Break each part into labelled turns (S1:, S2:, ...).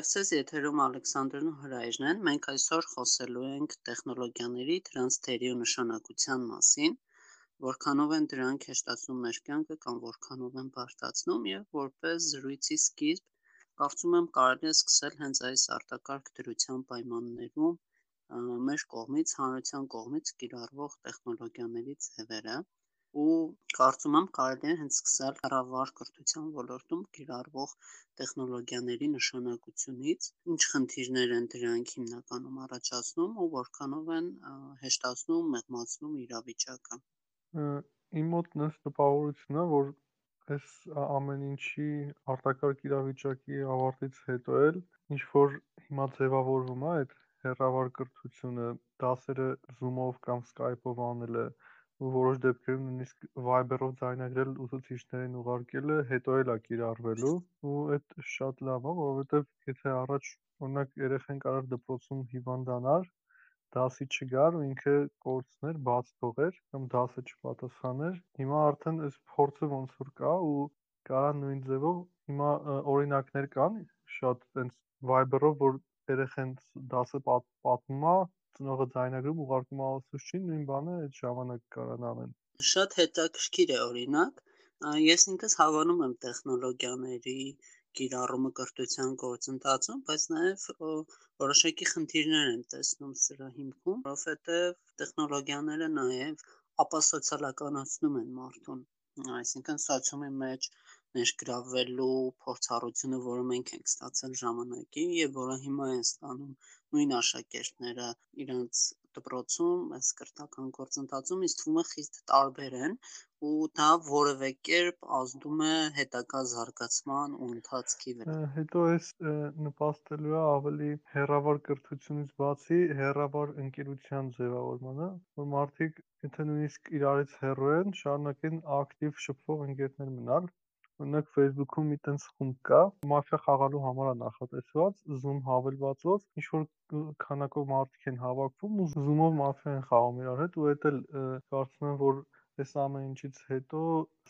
S1: Բարև ձեզ, եթերում Ալեքսանդրն ու Հրայրն են։ Մենք այսօր խոսելու ենք տեխնոլոգիաների, դրանց թերի ու նշանակության մասին, որքանով են դրանք հեշտացնում մեր կյանքը կամ որքանով են բարդացնում եւ որպես զրույցի սկիզբ կարծում եմ կարելի է սկսել հենց այս արտակարգ դրության պայմաններում մեր կողմից, հանրության կողմից կիրառվող տեխնոլոգիաների ձևերը ու կարծում եմ կարելի է հենց սկսել կառավար կրթության ոլորտում կիրառվող տեխնոլոգիաների նշանակությունից, ինչ խնդիրներ են դրանք հիմնականում առաջացնում ու որքանով են հեշտացնում, մեղմացնում իրավիճակը։
S2: Իմ մոտ նույնիսկ տպավորությունն է, որ այս ամեն ինչի արտակարգ իրավիճակի ավարտից հետո էլ ինչ որ հիմա ձևավորվում է այդ հեռավար կրթությունը, դասերը Zoom-ով կամ Skype-ով անելը, որոշ դեպքերում նույնիսկ Viber-ով ձայնագրել ուսուցիչներին ուղարկելը հետո էլ է կիրառվելու ու այդ շատ լավ է, որովհետև եթե առաջ օրինակ երեխան կարող դպրոցում հիվանդանար, դասի չգար ու ինքը կորցներ, բաց թողեր կամ դասը չպատասխաներ, հիմա արդեն այս փորձը ոնց որ կա ու կարա նույն ձևով հիմա օրինակներ կան շատ տենց Viber-ով, որ երեխան դասը պատմում է ծնողը ձայնագրում ուղարկում ուսուցչին, նույն բանը այդ ժամանակ կարան անեն։
S1: Շատ հետաքրքիր է օրինակ։ Ես ինքս հավանում եմ տեխնոլոգիաների կիրառումը կրթության գործընթացում, բայց նաև որոշակի խնդիրներ են տեսնում սրա հիմքում, որովհետև տեխնոլոգիաները նաև ապասոցիալականացնում են մարդուն, այսինքն սոցիումի մեջ ներգրավվելու փորձառությունը, որը մենք ենք ստացել ժամանակին եւ որը հիմա են ստանում նույն աշակերտները իրենց դպրոցում, այս կրթական գործընթացում ինձ թվում է խիստ տարբեր են ու դա որևէ կերպ ազդում է հետագա զարգացման ու ընթացքի վրա։
S2: Հետո այս նպաստելու է ավելի հերավար կրթությունից բացի հերավար ընկերության ձևավորմանը, որ մարդիկ եթե նույնիսկ իրարից հեռու են, շարունակեն ակտիվ շփվող ընկերներ մնալ Օրինակ Facebook-ում մի տենց խումբ կա, մաֆիա խաղալու համար է նախատեսված, Zoom հավելվածով, ինչ որ քանակով մարդիկ են հավաքվում ու Zoom-ով մաֆիա են խաղում իրար հետ ու էդ էլ կարծում եմ, որ այս ամեն ինչից հետո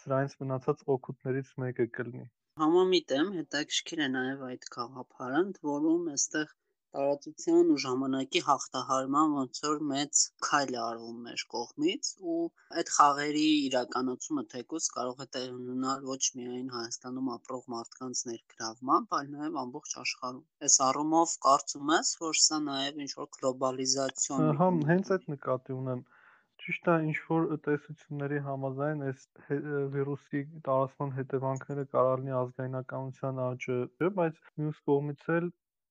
S2: սրանից մնացած օգուտներից մեկը կլինի։
S1: Համամիտ եմ, հետաքրքիր է նաև այդ գաղափարը, որում այստեղ տարածության ու ժամանակի հաղթահարման ոնց որ մեծ քայլ է արվում մեր կողմից ու այդ խաղերի իրականացումը թեկուզ կարող է տեղի ունենալ ոչ միայն Հայաստանում ապրող մարդկանց ներգրավմամբ, այլ նաև ամբողջ աշխարհում։ Այս առումով կարծում ես, որ սա նաև ինչ որ գլոբալիզացիոն
S2: Հա, հենց այդ նկատի ունեմ ճիշտ է ինչ որ տեսությունների համաձայն այս վիրուսի տարածման հետևանքները կարող լինի ազգայնականության աճը, բայց մյուս կողմից էլ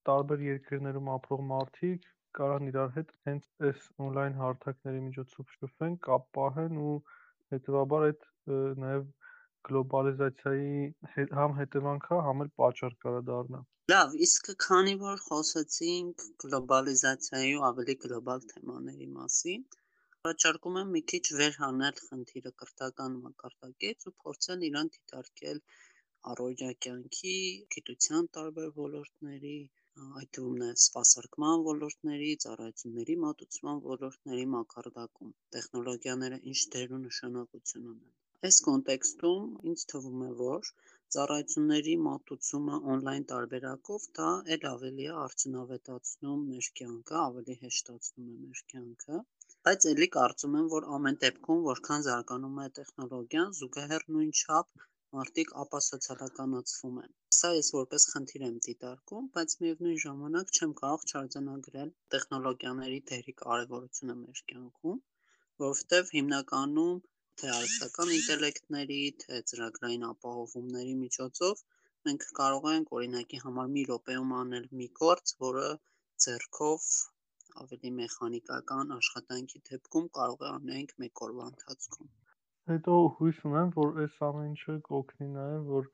S2: տարբեր երկրներում ապրող մարդիկ կարան իրար հետ հենց այս on-line հարթակների միջոցով շփվեն, կապ պահեն ու հետևաբար այդ նաև գլոբալիզացիայի համ հետևանք է, համ էլ պատճառ կարա դառնա։
S1: Լավ, իսկ քանի որ խոսեցինք գլոբալիզացիայի ու ավելի գլոբալ թեմաների մասին, առաջարկում եմ մի քիչ վերհանել խնդիրը կրթական մակարդակից ու փորձել իրան դիտարկել առօրյա կյանքի, գիտության տարբեր ոլորտների, այդ թվում նաև սպասարկման ոլորտների, ծառայությունների մատուցման ոլորտների մակարդակում տեխնոլոգիաները ինչ դեր ու նշանակություն ունեն։ Այս կոնտեքստում ինձ թվում է, որ ծառայությունների մատուցումը on-line տարբերակով դա էլ ավելի է արդյունավետացնում մեր կյանքը, ավելի հեշտացնում է մեր կյանքը, բայց ելի կարծում եմ, որ ամեն դեպքում որքան զարգանում է տեխնոլոգիան, զուգահեռ նույն չափ մարդիկ ապասոցիալականացվում են։ Սա ես որպես խնդիր եմ դիտարկում, բայց միևնույն ժամանակ չեմ կարող չարձանագրել տեխնոլոգիաների դերի կարևորությունը մեր կյանքում, որովհետև հիմնականում թե արհեստական ինտելեկտների, թե ծրագրային ապահովումների միջոցով մենք կարող ենք օրինակի համար մի րոպեում անել մի գործ, որը ձեռքով ավելի մեխանիկական աշխատանքի դեպքում կարող է անենք մեկ օրվա ընթացքում։
S2: Հետո հույս ունեմ, որ այս ամեն ինչը կօգնի նաև, որ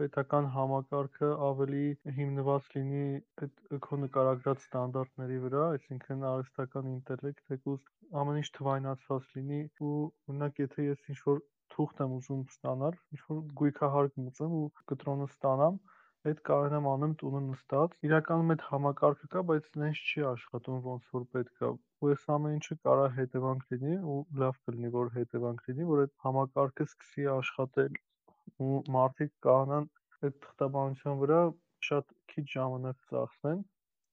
S2: պետական համակարգը ավելի հիմնված լինի այդ քո նկարագրած ստանդարտների վրա, այսինքն արհեստական ինտելեկտ, թեկուզ ամեն ինչ թվայնացված լինի ու օրինակ եթե ես ինչ-որ թուղթ եմ ուզում ստանալ, ինչ-որ գույքահարկ մուծեմ ու կտրոնը ստանամ, այդ կարողանամ անեմ տունը նստած։ Իրականում այդ համակարգը կա, բայց նենց չի աշխատում ոնց որ պետք է ու այս ամեն ինչը կարա հետևանք լինի ու լավ կլինի որ հետևանք լինի, որ այդ համակարգը սկսի աշխատել ու մարդիկ կարողանան այդ թղթաբանության վրա շատ քիչ ժամանակ ծախսեն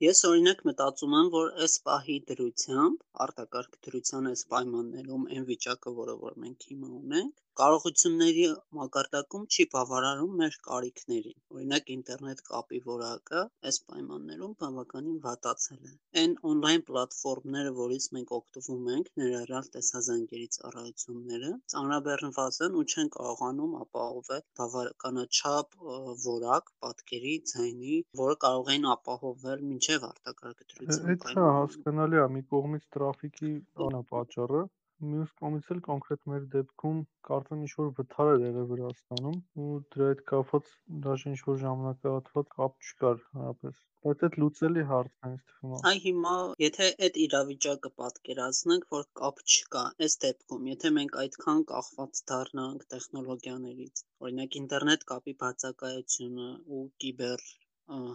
S1: Ես օրինակ մտածում եմ, որ այս պահի դրությամբ, արտակարգ դրության այս պայմաններում այն վիճակը, որը որ մենք հիմա ունենք, կարողությունների մակարդակում չի բավարարում մեր կարիքներին։ Օրինակ ինտերնետ կապի որակը այս պայմաններում բավականին վատացել է։ Այն on-line պլատֆորմները, որից մենք օգտվում ենք, ներառյալ տեսազանգերի ծառայությունները, ծանրաբեռնված են ու չեն կարողանում ապահովել բավականաչափ որակ պատկերի, ձայնի, որը կարող էին ապահովել մինչև արտակարգ դրության
S2: հա հասկանալի է, մի կողմից տրաֆիկի անապատճառը, Մյուս կողմից էլ կոնկրետ մեր դեպքում կարծեմ ինչ-որ վթար էր եղել Վրաստանում ու դրա հետ կապված դաժե ինչ-որ ժամանակահատված կապ չկար հարաբերս, բայց էդ լուծելի հարց է ինձ թվում է։
S1: Այ հիմա եթե այդ իրավիճակը պատկերացնենք, որ կապ չկա, այս դեպքում, եթե մենք այդքան կախված դառնանք տեխնոլոգիաներից, օրինակ ինտերնետ կապի բացակայությունը ու կիբեր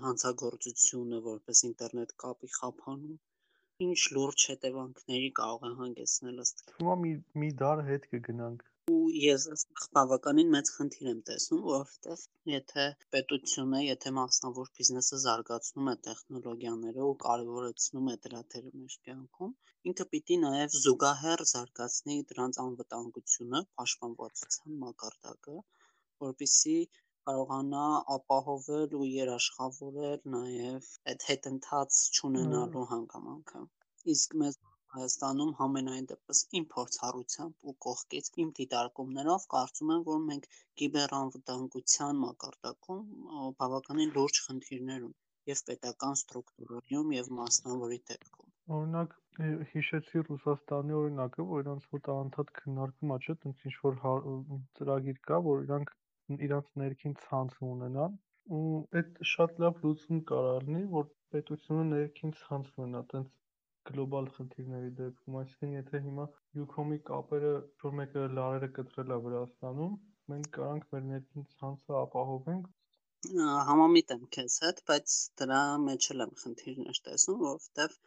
S1: հանցագործությունը որպես ինտերնետ կապի խափանում ինչ լուրջ հետևանքների կարող է հանգեցնել ըստ
S2: Թվում է մի մի դար հետ կգնանք։
S1: ու ես բավականին մեծ խնդիր եմ տեսնում, որովհետև եթե պետությունը, եթե մասնավոր բիզնեսը զարգացնում է տեխնոլոգիաները ու կարևորեցնում է դրա դերը մեր կյանքում, ինքը պիտի նաև զուգահեռ զարգացնի դրանց անվտանգությունը, պաշտպանվածության մակարդակը, որպիսի կարողանա ապահովել ու երաշխավորել նաև այդ հետընթաց չունենալու հանգամանքը։ Իսկ մեզ Հայաստանում համենայն դեպս իմ փորձառությամբ ու կողքից իմ դիտարկումներով կարծում եմ, որ մենք կիբերանվտանգության մակարդակում բավականին լուրջ խնդիրներ ունենք եւ պետական ստրուկտուրայում եւ մասնավորի դեպքում։
S2: Օրինակ հիշեցի Ռուսաստանի օրինակը, որ իրանց մոտ անդադ քննարկում ա, չէ՞, տենց ինչ որ ծրագիր կա, որ իրանք իրանց ներքին ցանցը ունենան ու այդ շատ լավ լուծում կարող լինի, որ պետությունը ներքին ցանց ունենա, տենց գլոբալ խնդիրների դեպքում, այսինքն եթե հիմա Յուքոմի կապերը որ մեկը լարերը կտրել է Վրաստանում, մենք կարանք մեր ներքին ցանցը ապահովենք
S1: համամիտ եմ քեզ հետ, բայց դրա մեջ էլ եմ խնդիրներ տեսնում, որովհետև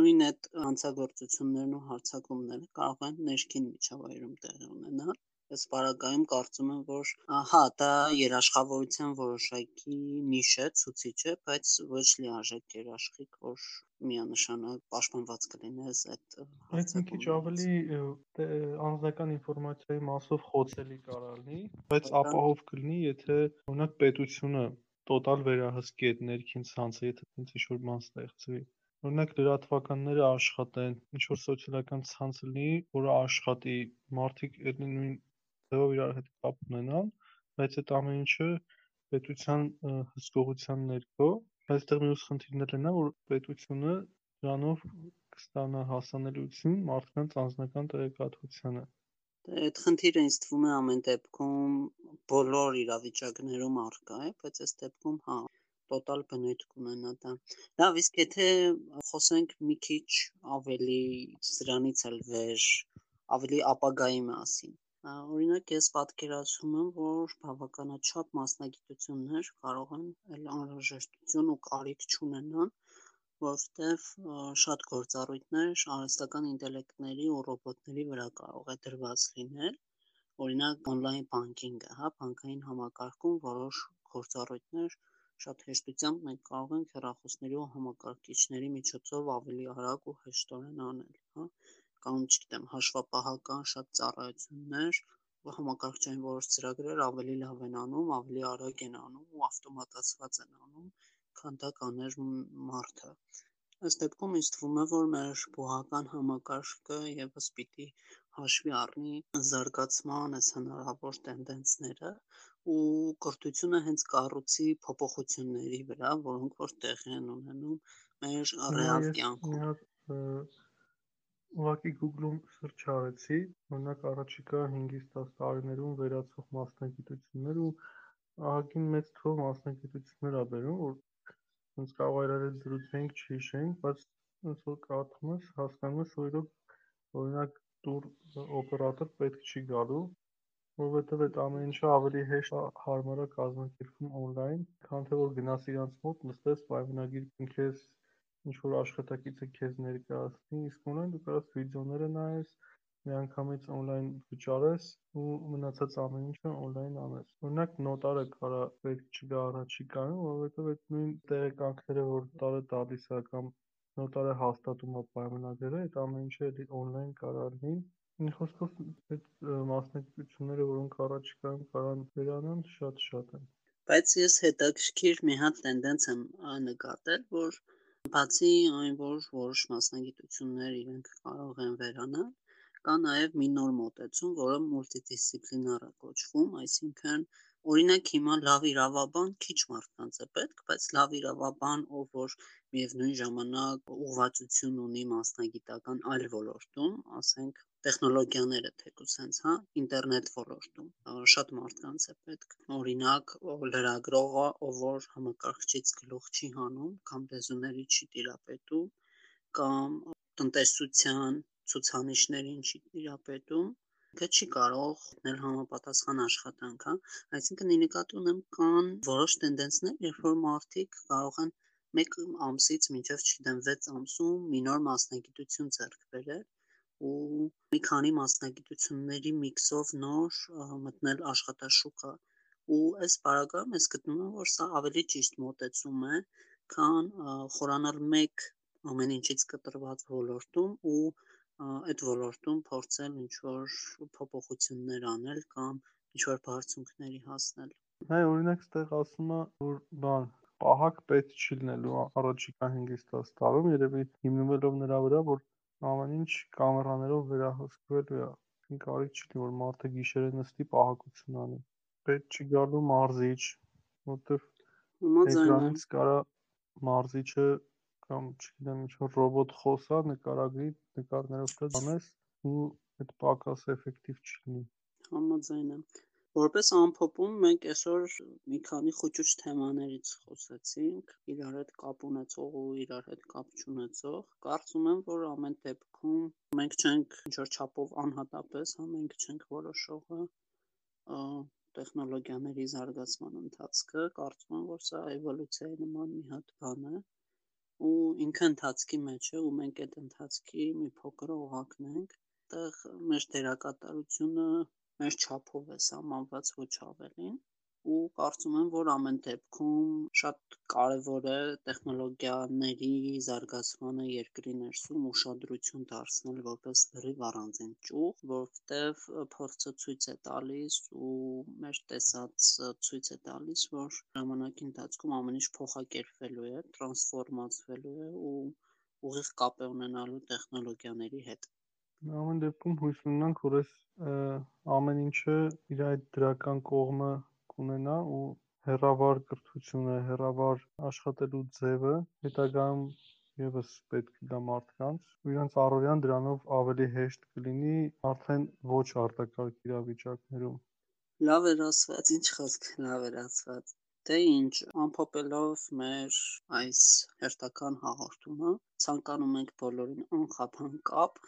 S1: նույն այդ հանցագործություններն ու հարձակումները կարող են ներքին միջավայրում տեղի ունենալ Այս պարագայում կարծում եմ, որ հա, դա երաշխավորության որոշակի նիշ է, ցուցիչ է, բայց ոչ լիարժեք երաշխիք, որ միանշանակ պաշտպանված կլինես այդ
S2: Այդ մի քիչ ավելի անձնական ինֆորմացիայի մասով խոցելի կարող լինի, բայց ապահով կլինի, եթե օրինակ պետությունը տոտալ վերահսկի այդ ներքին ցանցը, եթե տենց ինչ-որ բան ստեղծվի օրինակ լրատվականները աշխատեն, ինչ որ սոցիալական ցանց լինի, որը աշխատի, մարդիկ այդ նույն ձևով իրար հետ կապ ունենան, բայց այդ ամեն ինչը պետության հսկողության ներքո, այստեղ մյուս խնդիրն էլ նա, որ պետությունը դրանով կստանա հասանելիություն մարդկանց անձնական տեղեկատվությանը։
S1: Այդ խնդիրը ինձ թվում է ամեն դեպքում բոլոր իրավիճակներում առկա է, բայց այս դեպքում հա տոտալ բնույթ կունենա դա։ Լավ, իսկ եթե խոսենք մի քիչ ավելի սրանից էլ վեր, ավելի ապագայի մասին։ Օրինակ ես պատկերացնում եմ, որ բավականաչափ մասնագիտություններ կարող են էլ անհրաժեշտություն ու կարիք չունենան, որովհետև շատ գործառույթներ արհեստական ինտելեկտների ու ռոբոտների վրա կարող է դրված լինել, օրինակ on-line banking-ը, հա, բանկային համակարգում որոշ գործառույթներ շատ հեշտությամբ մենք կարող ենք հեռախոսների ու համակարգիչների միջոցով ավելի արագ ու հեշտորեն անել, հա կամ չգիտեմ հաշվապահական շատ ծառայություններ համակարգչային որոշ ծրագրեր ավելի լավ են անում, ավելի արագ են անում ու ավտոմատացված են անում, քան դա կաներ մարդը։ Այս դեպքում ինձ թվում է, որ մեր բուհական համակարգը եւս պիտի հաշվի առնի զարգացման այս հնարավոր տենդենսները ու կրթությունը հենց կառուցի փոփոխությունների վրա, որոնք որ տեղի են ունենում մեր ռեալ կյանքում։
S2: Ուղղակի Google-ում search արեցի, օրինակ առաջիկա 5-ից 10 տարիներում վերացող մասնագիտություններ ու ահագին մեծ թվով մասնագիտություններ ա բերում, որ ոնց կարող իրար զրուցենք, չհիշենք, բայց ոնց որ կարդում ես, հասկանում ես, որ իրոք օրինակ տուր օպերատոր պետք չի գալու, որովհետև այդ ամեն ինչը ավելի հեշտ հարմար է կազմակերպվում on-line, քան թե որ գնաս իրանց մոտ, նստես, պայմանագիր կնքես ինչ որ աշխատակիցը քեզ ներկայացնի, իսկ ունեն դու կարաս վիդեոները նայես, միանգամից օնլայն վճարես ու մնացած ամեն ինչը օնլայն անես։ Օրինակ նոտարը կարա պետք չգա առաջիկայում, որովհետև այդ նույն տեղեկանքները, որ նոտարը տալիս է կամ նոտարը հաստատում է պայմանագրերը, այդ ամեն ինչը օնլայն կարա լինի։ Ինչ խոսքով այդ մասնագիտությունները, որոնք առաջիկայում կարան վերանան, շատ-շատ են։
S1: Բայց ես հետաքրքիր մի հատ տենդենց եմ նկատել, որ բացի այն, որ որոշ մասնագիտություններ իրենք կարող են վերանալ, կա նաև մի նոր մոտեցում, որը մուլտիդիսցիպլինար է կոչվում, այսինքն օրինակ հիմա լավ իրավաբան քիչ մարդկանց է պետք, բայց լավ իրավաբան, ով որ միևնույն ժամանակ ուղղվածություն ունի մասնագիտական այլ ոլորտում, ասենք տեխնոլոգիաները թեկուզ հենց, հա, ինտերնետ ոլորտում շատ մարդկանց է պետք։ Օրինակ լրագրողը, ով որ համակարգչից գլուխ չի հանում կամ լեզուների չի տիրապետում, կամ տնտեսության ցուցանիշներին չի տիրապետում, ինքը չի կարող գտնել համապատասխան աշխատանք, հա։ Այսինքն ի նկատի ունեմ կան որոշ տենդենսներ, երբ որ մարդիկ կարող են մեկ ամսից մինչև չգիտեմ 6 ամսում մի նոր մասնագիտություն ձեռք բերել ու մի քանի մասնագիտությունների միքսով նոր մտնել աշխատաշուկա ու այս բարակայում ես գտնում եմ որ սա ավելի ճիշտ մոտեցում է քան խորանալ մեկ ամեն ինչից կտրված ոլորտում ու այդ ոլորտում փորձել ինչ-որ փոփոխություններ անել կամ ինչ-որ բարձունքների հասնել։
S2: Այ օրինակ ստեղ ասում է, որ բան պահակ պետք չի լինելու առաջիկա 5-10 տարում, երևի հիմնվելով նրա վրա, որ ամեն ինչ կամերաներով վերահսկվելու է։ Ինչ կարիք չի որ մարդը գիշերը նստի պահակություն անի։ Պետք չի գալու մարզիչ, որտեվ էկրանից կարա մարզիչը կամ չգիտեմ ինչ-որ ռոբոտ խոսա, նկարագրի, նկարներով տա անես ու այդ պակաս էֆեկտիվ չի լինի։
S1: Համաձայն եմ։ Որպես ամփոփում մենք այսօր մի քանի խոճուճ թեմաներից խոսեցինք, իրար հետ կապ ունեցող ու իրար հետ կապ չունեցող։ Կարծում եմ, որ ամեն դեպքում մենք չենք ինչ որ չափով անհատապես, հա, մենք չենք որոշողը տեխնոլոգիաների զարգացման ընթացքը, կարծում եմ, որ սա էվոլյուցիայի նման մի հատ բան է ու ինքը ընթացքի մեջ է ու մենք այդ ընթացքի մի փոքր օղակն ենք, տեղ մեր դերակատարությունը մեր չափով է սահմանված, ոչ ավելին ու կարծում եմ, որ ամեն դեպքում շատ կարևոր է տեխնոլոգիաների զարգացմանը երկրի ներսում ուշադրություն դարձնել որպես լրիվ առանձին ճյուղ, որովհետև փորձը ցույց է տալիս ու մեր տեսածը ցույց է տալիս, որ ժամանակի ընթացքում ամեն ինչ փոխակերպվելու է, տրանսֆորմացվելու է ու ուղիղ կապ է ունենալու տեխնոլոգիաների հետ։
S2: Ամեն դեպքում հույս ունենանք, որ այս ամեն ինչը իր այդ դրական կողմը կունենա ու հեռավար կրթությունը, հեռավար աշխատելու ձևը հետագայում ևս պետք կգա մարդկանց ու իրենց առօրյան դրանով ավելի հեշտ կլինի արդեն ոչ արտակարգ իրավիճակներում։
S1: Լավ էր ասված, ինչ խոսք, լավ էր ասված։ Դե ինչ, ամփոփելով մեր այս հերթական հաղորդումը, ցանկանում ենք բոլորին անխափան կապ,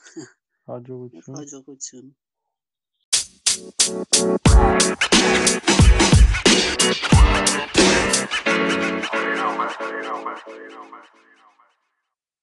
S2: Rádio
S1: Rotsun. Rádio Rotsun. You know, man. You know, man. You know, man.